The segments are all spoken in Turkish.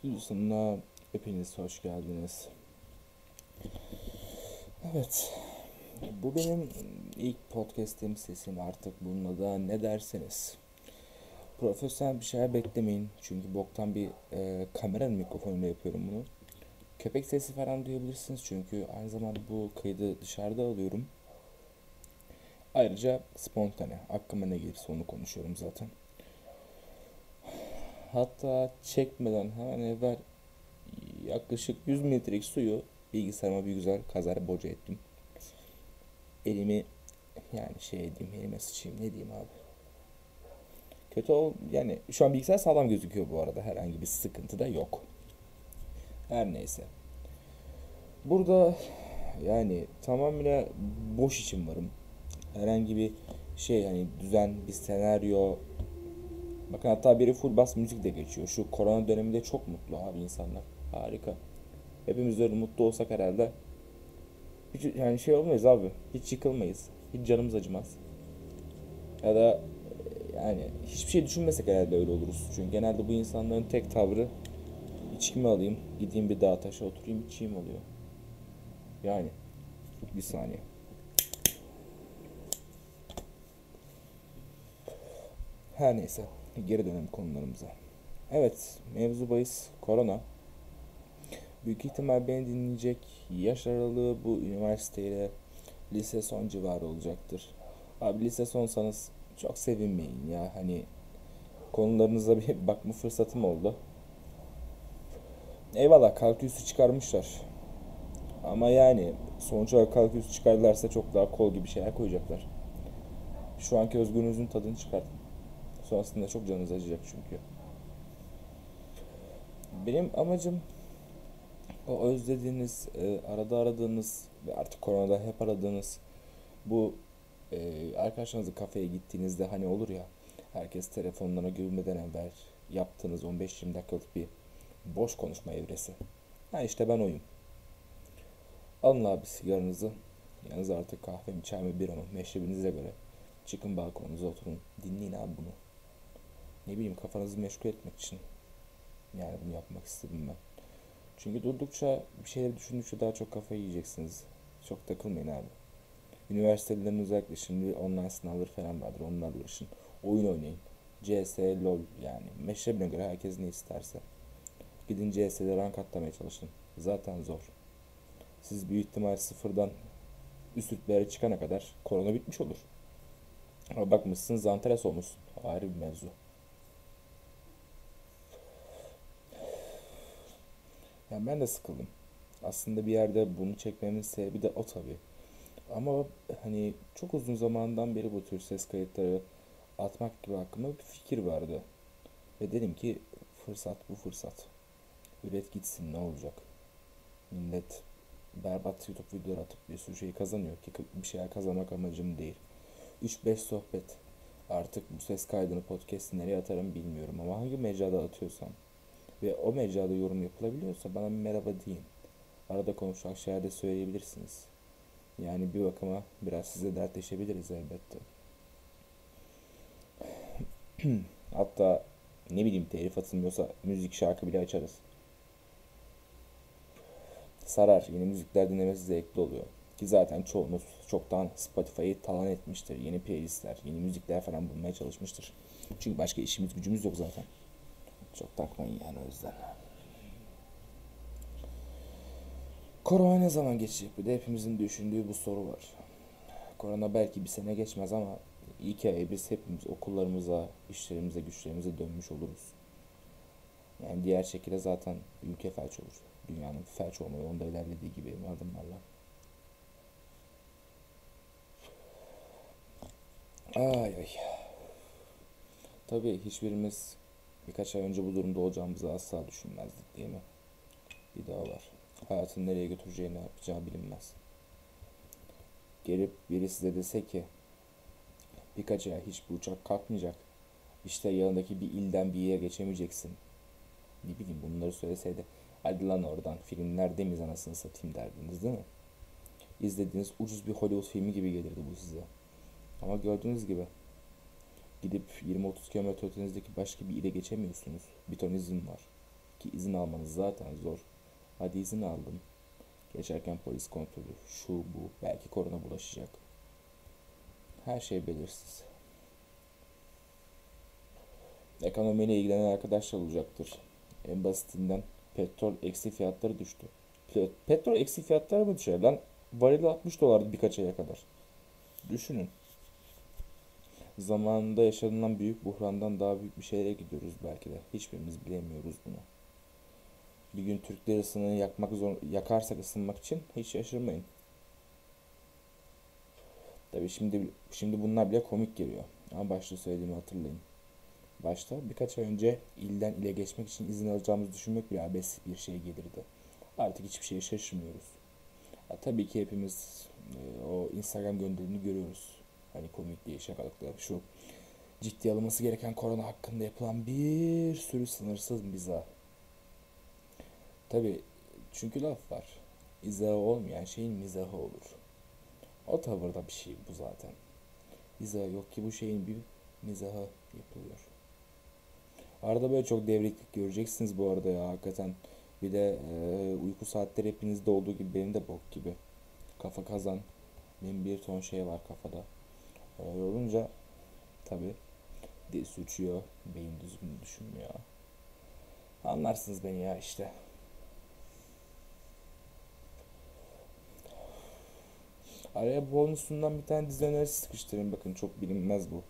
Stüdyosu'na hepiniz hoş geldiniz. Evet, bu benim ilk podcast'im sesim artık bununla da ne derseniz. Profesyonel bir şeyler beklemeyin çünkü boktan bir e, kamera mikrofonuyla yapıyorum bunu. Köpek sesi falan duyabilirsiniz çünkü aynı zamanda bu kaydı dışarıda alıyorum. Ayrıca spontane, aklıma ne gelirse onu konuşuyorum zaten. Hatta çekmeden hemen evvel yaklaşık 100 mililitrelik suyu bilgisayarıma bir güzel kazar boca ettim. Elimi yani şey diyeyim elime sıçayım ne diyeyim abi. Kötü ol yani şu an bilgisayar sağlam gözüküyor bu arada herhangi bir sıkıntı da yok. Her neyse. Burada yani tamamıyla boş için varım. Herhangi bir şey hani düzen, bir senaryo, Bakın hatta biri full bas müzik de geçiyor. Şu korona döneminde çok mutlu abi insanlar. Harika. Hepimiz öyle mutlu olsak herhalde. Hiç, yani şey olmayız abi. Hiç yıkılmayız. Hiç canımız acımaz. Ya da yani hiçbir şey düşünmesek herhalde öyle oluruz. Çünkü genelde bu insanların tek tavrı içkimi alayım, gideyim bir dağ taşa oturayım içeyim oluyor. Yani bir saniye. Her neyse geri dönelim konularımıza. Evet, mevzu bahis korona. Büyük ihtimal beni dinleyecek yaş aralığı bu üniversiteyle lise son civarı olacaktır. Abi lise sonsanız çok sevinmeyin ya. Hani konularınıza bir bakma fırsatım oldu. Eyvallah kalkülüsü çıkarmışlar. Ama yani sonuç olarak kalkülüsü çıkardılarsa çok daha kol gibi şeyler koyacaklar. Şu anki özgürlüğünüzün tadını çıkartın. Sonrasında çok canınız acıyacak çünkü. Benim amacım o özlediğiniz, e, arada aradığınız ve artık koronada hep aradığınız bu e, arkadaşlarınızla kafeye gittiğinizde hani olur ya herkes telefonlarına girmeden evvel yaptığınız 15-20 dakikalık bir boş konuşma evresi. Ha işte ben oyum. Alın abi sigaranızı. Yanınıza artık kahve mi çay mı bir mı meşrebinize göre. Çıkın balkonunuza oturun. Dinleyin abi bunu ne bileyim kafanızı meşgul etmek için yani bunu yapmak istedim ben. Çünkü durdukça bir şeyler düşündükçe daha çok kafayı yiyeceksiniz. Çok takılmayın abi. Üniversitelerin özellikle şimdi online sınavları falan vardır. Onlarla uğraşın. Oyun oynayın. CS, LOL yani. Meşrebine göre herkes ne isterse. Gidin CS'de rank atlamaya çalışın. Zaten zor. Siz büyük ihtimal sıfırdan üst rütbelere çıkana kadar korona bitmiş olur. Ama bakmışsınız Zanteres olmuşsun. Ayrı bir mevzu. Yani ben de sıkıldım. Aslında bir yerde bunu çekmemin sebebi de o tabii. Ama hani çok uzun zamandan beri bu tür ses kayıtları atmak gibi aklımda bir fikir vardı. Ve dedim ki fırsat bu fırsat. Üret gitsin ne olacak. Millet berbat YouTube videoları atıp bir sürü şey kazanıyor ki bir şeyler kazanmak amacım değil. 3-5 sohbet. Artık bu ses kaydını podcast nereye atarım bilmiyorum ama hangi mecrada atıyorsam ve o mecrada yorum yapılabiliyorsa bana bir merhaba deyin. Arada konuşacak şeyler de söyleyebilirsiniz. Yani bir bakıma biraz size dertleşebiliriz elbette. Hatta ne bileyim telif atılmıyorsa müzik şarkı bile açarız. Sarar. Yeni müzikler dinlemesi zevkli oluyor. Ki zaten çoğunuz çoktan Spotify'ı talan etmiştir. Yeni playlistler, yeni müzikler falan bulmaya çalışmıştır. Çünkü başka işimiz gücümüz yok zaten. Çok takmayın yani o yüzden. Korona ne zaman geçecek? Bir de hepimizin düşündüğü bu soru var. Korona belki bir sene geçmez ama ilk ay biz hepimiz okullarımıza, işlerimize, güçlerimize dönmüş oluruz. Yani diğer şekilde zaten ülke felç olur. Dünyanın felç olma yolunda ilerlediği gibi adımlarla. Ay ay. Tabii hiçbirimiz Birkaç ay önce bu durumda olacağımızı asla düşünmezdik değil mi? Bir daha var. Hayatın nereye götüreceğini yapacağı bilinmez. Gelip biri size dese ki birkaç ay hiç bu uçak kalkmayacak. İşte yanındaki bir ilden bir yere geçemeyeceksin. Ne bileyim bunları söyleseydi hadi lan oradan filmlerde miyiz anasını satayım derdiniz değil mi? İzlediğiniz ucuz bir Hollywood filmi gibi gelirdi bu size. Ama gördüğünüz gibi Gidip 20-30 km ötenizdeki başka bir ile geçemiyorsunuz. Bir ton izin var. Ki izin almanız zaten zor. Hadi izin aldım. Geçerken polis kontrolü, şu bu, belki korona bulaşacak. Her şey belirsiz. Ekonomiyle ilgilenen arkadaşlar olacaktır. En basitinden petrol eksi fiyatları düştü. Petrol eksi fiyatları mı düşer lan? Varili 60 dolardı birkaç aya kadar. Düşünün. Zamanında yaşanılan büyük buhrandan daha büyük bir şeylere gidiyoruz belki de. Hiçbirimiz bilemiyoruz bunu. Bir gün Türk lirasını yakmak zor, yakarsak ısınmak için hiç şaşırmayın. Tabi şimdi şimdi bunlar bile komik geliyor. Ama başta söylediğimi hatırlayın. Başta birkaç ay önce ilden ile geçmek için izin alacağımızı düşünmek bile abes bir şey gelirdi. Artık hiçbir şeye şaşırmıyoruz. Ya, tabii ki hepimiz e, o Instagram gönderini görüyoruz. Hani komik diye şakalıklar şu ciddi alınması gereken korona hakkında yapılan bir sürü sınırsız mizah. Tabi çünkü laf var. İzahı olmayan şeyin mizahı olur. O tavırda bir şey bu zaten. İzahı yok ki bu şeyin bir mizahı yapılıyor. Arada böyle çok devriklik göreceksiniz bu arada ya hakikaten. Bir de e, uyku saatleri hepinizde olduğu gibi benim de bok gibi. Kafa kazan. Benim bir ton şey var kafada. Öyle olunca tabi dil suçuyor. Beyin düzgün düşünmüyor. Anlarsınız beni ya işte. Araya bonusundan bir tane dizi önerisi sıkıştırayım. Bakın çok bilinmez bu.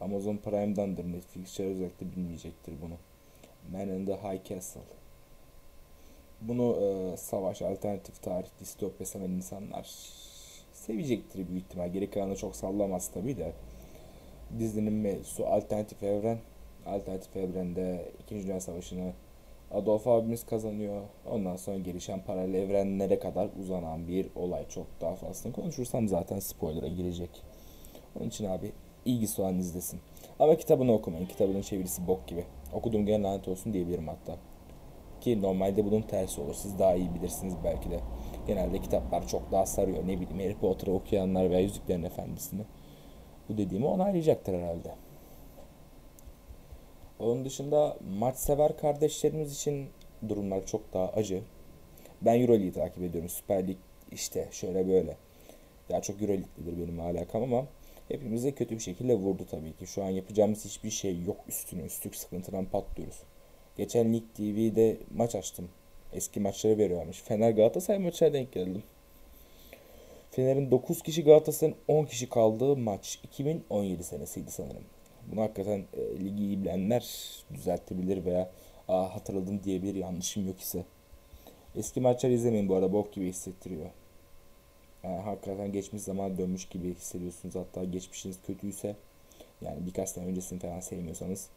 Amazon Prime'dandır. Netflix'ler özellikle bilmeyecektir bunu. Man in the High Castle. Bunu e, savaş, alternatif tarih, distopya seven insanlar sevecektir büyük ihtimal. Geri kalanı çok sallamaz tabii de. Dizinin mevzusu alternatif evren. Alternatif evrende 2. Dünya Savaşı'nı Adolf abimiz kazanıyor. Ondan sonra gelişen paralel evrenlere kadar uzanan bir olay. Çok daha fazla konuşursam zaten spoiler'a girecek. Onun için abi ilgisi olan izlesin. Ama kitabını okumayın. Kitabının çevirisi bok gibi. Okuduğum gene lanet olsun diyebilirim hatta. Ki normalde bunun tersi olur. Siz daha iyi bilirsiniz belki de. Genelde kitaplar çok daha sarıyor. Ne bileyim Harry Potter'ı okuyanlar veya Yüzüklerin Efendisi'ni. Bu dediğimi onaylayacaktır herhalde. Onun dışında maç sever kardeşlerimiz için durumlar çok daha acı. Ben Euroleague'i takip ediyorum. Süper Lig işte şöyle böyle. Daha çok Euroleague'lidir benim alakam ama hepimize kötü bir şekilde vurdu tabii ki. Şu an yapacağımız hiçbir şey yok üstüne üstlük sıkıntıdan patlıyoruz. Geçen Lig TV'de maç açtım. Eski maçları veriyormuş. Fener Galatasaray maçına denk geldim. Fener'in 9 kişi Galatasaray'ın 10 kişi kaldığı maç 2017 senesiydi sanırım. Bunu hakikaten e, ligi iyi bilenler düzeltebilir veya Aa, hatırladım diyebilir yanlışım yok ise. Eski maçları izlemeyin bu arada bok gibi hissettiriyor. Yani hakikaten geçmiş zaman dönmüş gibi hissediyorsunuz. Hatta geçmişiniz kötüyse yani birkaç sene öncesini falan sevmiyorsanız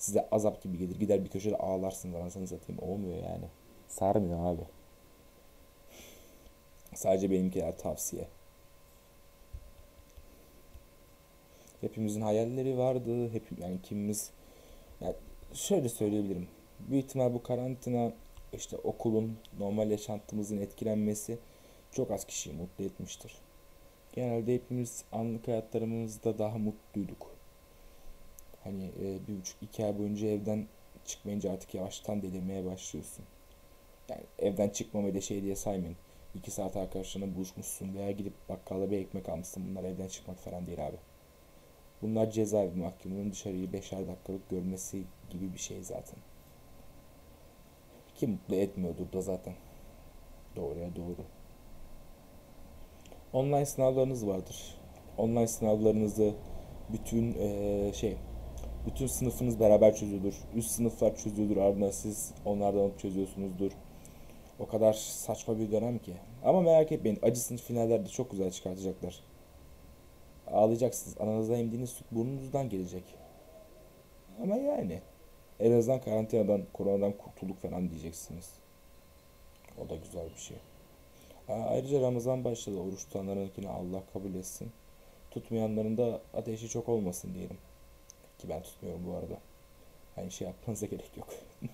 size azap gibi gelir. Gider bir köşede ağlarsınız anasını satayım. Olmuyor yani. Sarmıyor abi. Sadece benimkiler tavsiye. Hepimizin hayalleri vardı. Hep yani kimimiz yani şöyle söyleyebilirim. Büyük ihtimal bu karantina işte okulun normal yaşantımızın etkilenmesi çok az kişiyi mutlu etmiştir. Genelde hepimiz anlık hayatlarımızda daha mutluyduk. Hani e, bir buçuk iki ay boyunca evden çıkmayınca artık yavaştan delirmeye başlıyorsun. Yani evden çıkmamayı da şey diye saymayın. İki saat arkadaşlarına buluşmuşsun veya gidip bakkala bir ekmek almışsın. Bunlar evden çıkmak falan değil abi. Bunlar cezaevi mahkumunun dışarıyı beşer dakikalık görmesi gibi bir şey zaten. Kim mutlu etmiyordur da zaten. Doğruya doğru. Online sınavlarınız vardır. Online sınavlarınızı bütün ee, şey bütün sınıfınız beraber çözüyordur. Üst sınıflar çözüyordur. Ardından siz onlardan alıp çözüyorsunuzdur. O kadar saçma bir dönem ki. Ama merak etmeyin. Acısını finallerde çok güzel çıkartacaklar. Ağlayacaksınız. Ananızdan emdiğiniz süt burnunuzdan gelecek. Ama yani. En azından karantinadan, koronadan kurtulduk falan diyeceksiniz. O da güzel bir şey. Ayrıca Ramazan başladı. Oruç tutanlarınkini Allah kabul etsin. Tutmayanların da ateşi çok olmasın diyelim. Ki ben tutmuyorum bu arada. Aynı şey yapmanıza gerek yok.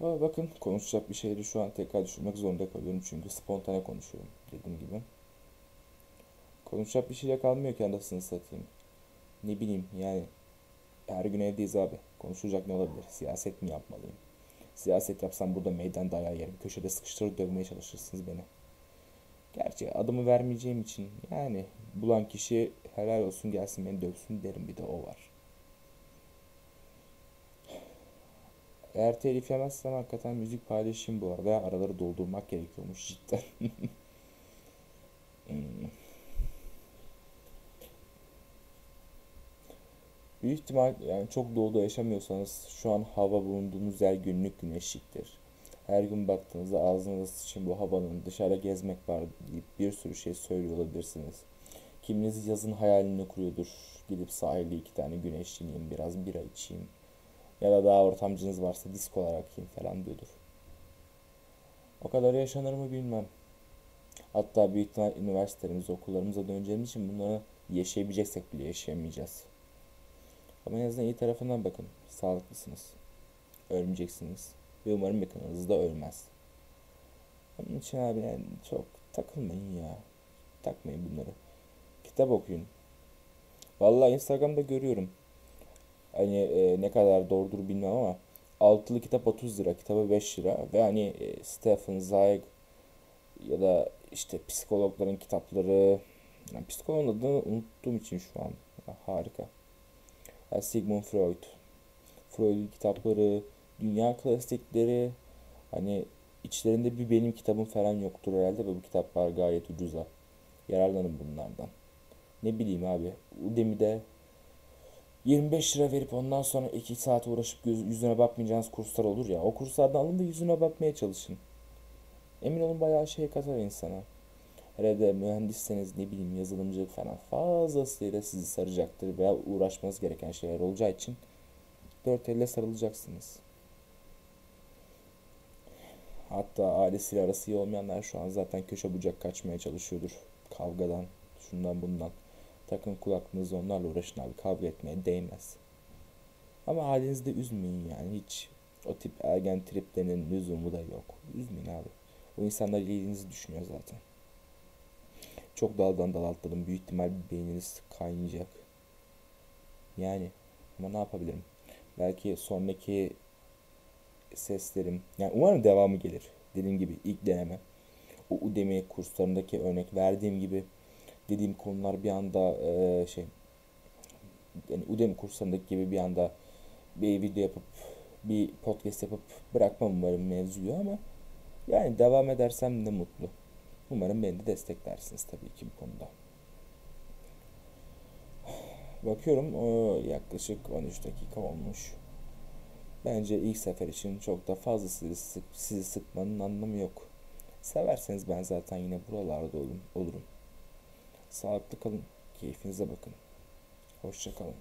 Aa, bakın konuşacak bir şeyleri şu an tekrar düşünmek zorunda kalıyorum çünkü spontane konuşuyorum dediğim gibi. Konuşacak bir şeyle kalmıyor ki anasını satayım. Ne bileyim yani her gün evdeyiz abi. Konuşulacak ne olabilir? Siyaset mi yapmalıyım? Siyaset yapsam burada meydan dayağı yerim. Köşede sıkıştırıp dövmeye çalışırsınız beni. Gerçi adımı vermeyeceğim için yani bulan kişi helal olsun gelsin beni dövsün derim bir de o var. Eğer telif yemezsem hakikaten müzik paylaşayım bu arada. Araları doldurmak gerekiyormuş cidden. hmm. Büyük ihtimal yani çok doğuda yaşamıyorsanız şu an hava bulunduğunuz yer günlük güneşliktir. Her gün baktığınızda ağzınız için bu havanın dışarı gezmek var deyip bir sürü şey söylüyor olabilirsiniz. Kiminiz yazın hayalini kuruyordur. Gidip sahilde iki tane güneşleneyim, biraz bira içeyim. Ya da daha ortamcınız varsa disk olarak yiyeyim falan diyordur. O kadar yaşanır mı bilmem. Hatta büyük ihtimal üniversitelerimize, okullarımıza döneceğimiz için bunları yaşayabileceksek bile yaşayamayacağız. Ama en azından iyi tarafından bakın. Sağlıklısınız. Ölmeyeceksiniz. Ve umarım yakınınız da ölmez. Onun için abi yani çok takılmayın ya. Takmayın bunları. Kitap okuyun. Vallahi Instagram'da görüyorum. Hani e, ne kadar doğrudur bilmem ama altılı kitap 30 lira, kitabı 5 lira ve hani e, Stephen Zweig ya da işte psikologların kitapları yani psikologun adını unuttuğum için şu an harika. Yani Sigmund Freud. Freud'un kitapları, dünya klasikleri hani içlerinde bir benim kitabım falan yoktur herhalde ve bu kitaplar gayet ucuza. Yararlanın bunlardan. Ne bileyim abi. Udemy'de 25 lira verip ondan sonra 2 saat uğraşıp yüzüne bakmayacağınız kurslar olur ya. O kurslardan alın ve yüzüne bakmaya çalışın. Emin olun bayağı şey katar insana. Herhalde mühendisseniz ne bileyim yazılımcılık falan fazlasıyla sizi saracaktır veya uğraşmanız gereken şeyler olacağı için dört elle sarılacaksınız. Hatta ailesiyle arası iyi olmayanlar şu an zaten köşe bucak kaçmaya çalışıyordur. Kavgadan, şundan bundan. Takın kulaklığınızı onlarla uğraşın abi. Kavga etmeye değmez. Ama ailenizi de üzmeyin yani. Hiç o tip ergen triplerinin lüzumu da yok. Üzmeyin abi. O insanlar iyiliğinizi düşünüyor zaten. Çok daldan dal atladım. Büyük ihtimal beyniniz kaynayacak. Yani ama ne yapabilirim? Belki sonraki seslerim yani umarım devamı gelir. Dediğim gibi ilk deneme. O Udemy kurslarındaki örnek verdiğim gibi dediğim konular bir anda e, şey yani Udemy kurslarındaki gibi bir anda bir video yapıp bir podcast yapıp bırakmam umarım mevzuyu ama yani devam edersem de mutlu. Umarım beni de desteklersiniz tabii ki bu konuda. Bakıyorum o yaklaşık 13 dakika olmuş. Bence ilk sefer için çok da fazla sizi, sık, sizi sıkmanın anlamı yok. Severseniz ben zaten yine buralarda olurum. Sağlıklı kalın, keyfinize bakın. Hoşçakalın.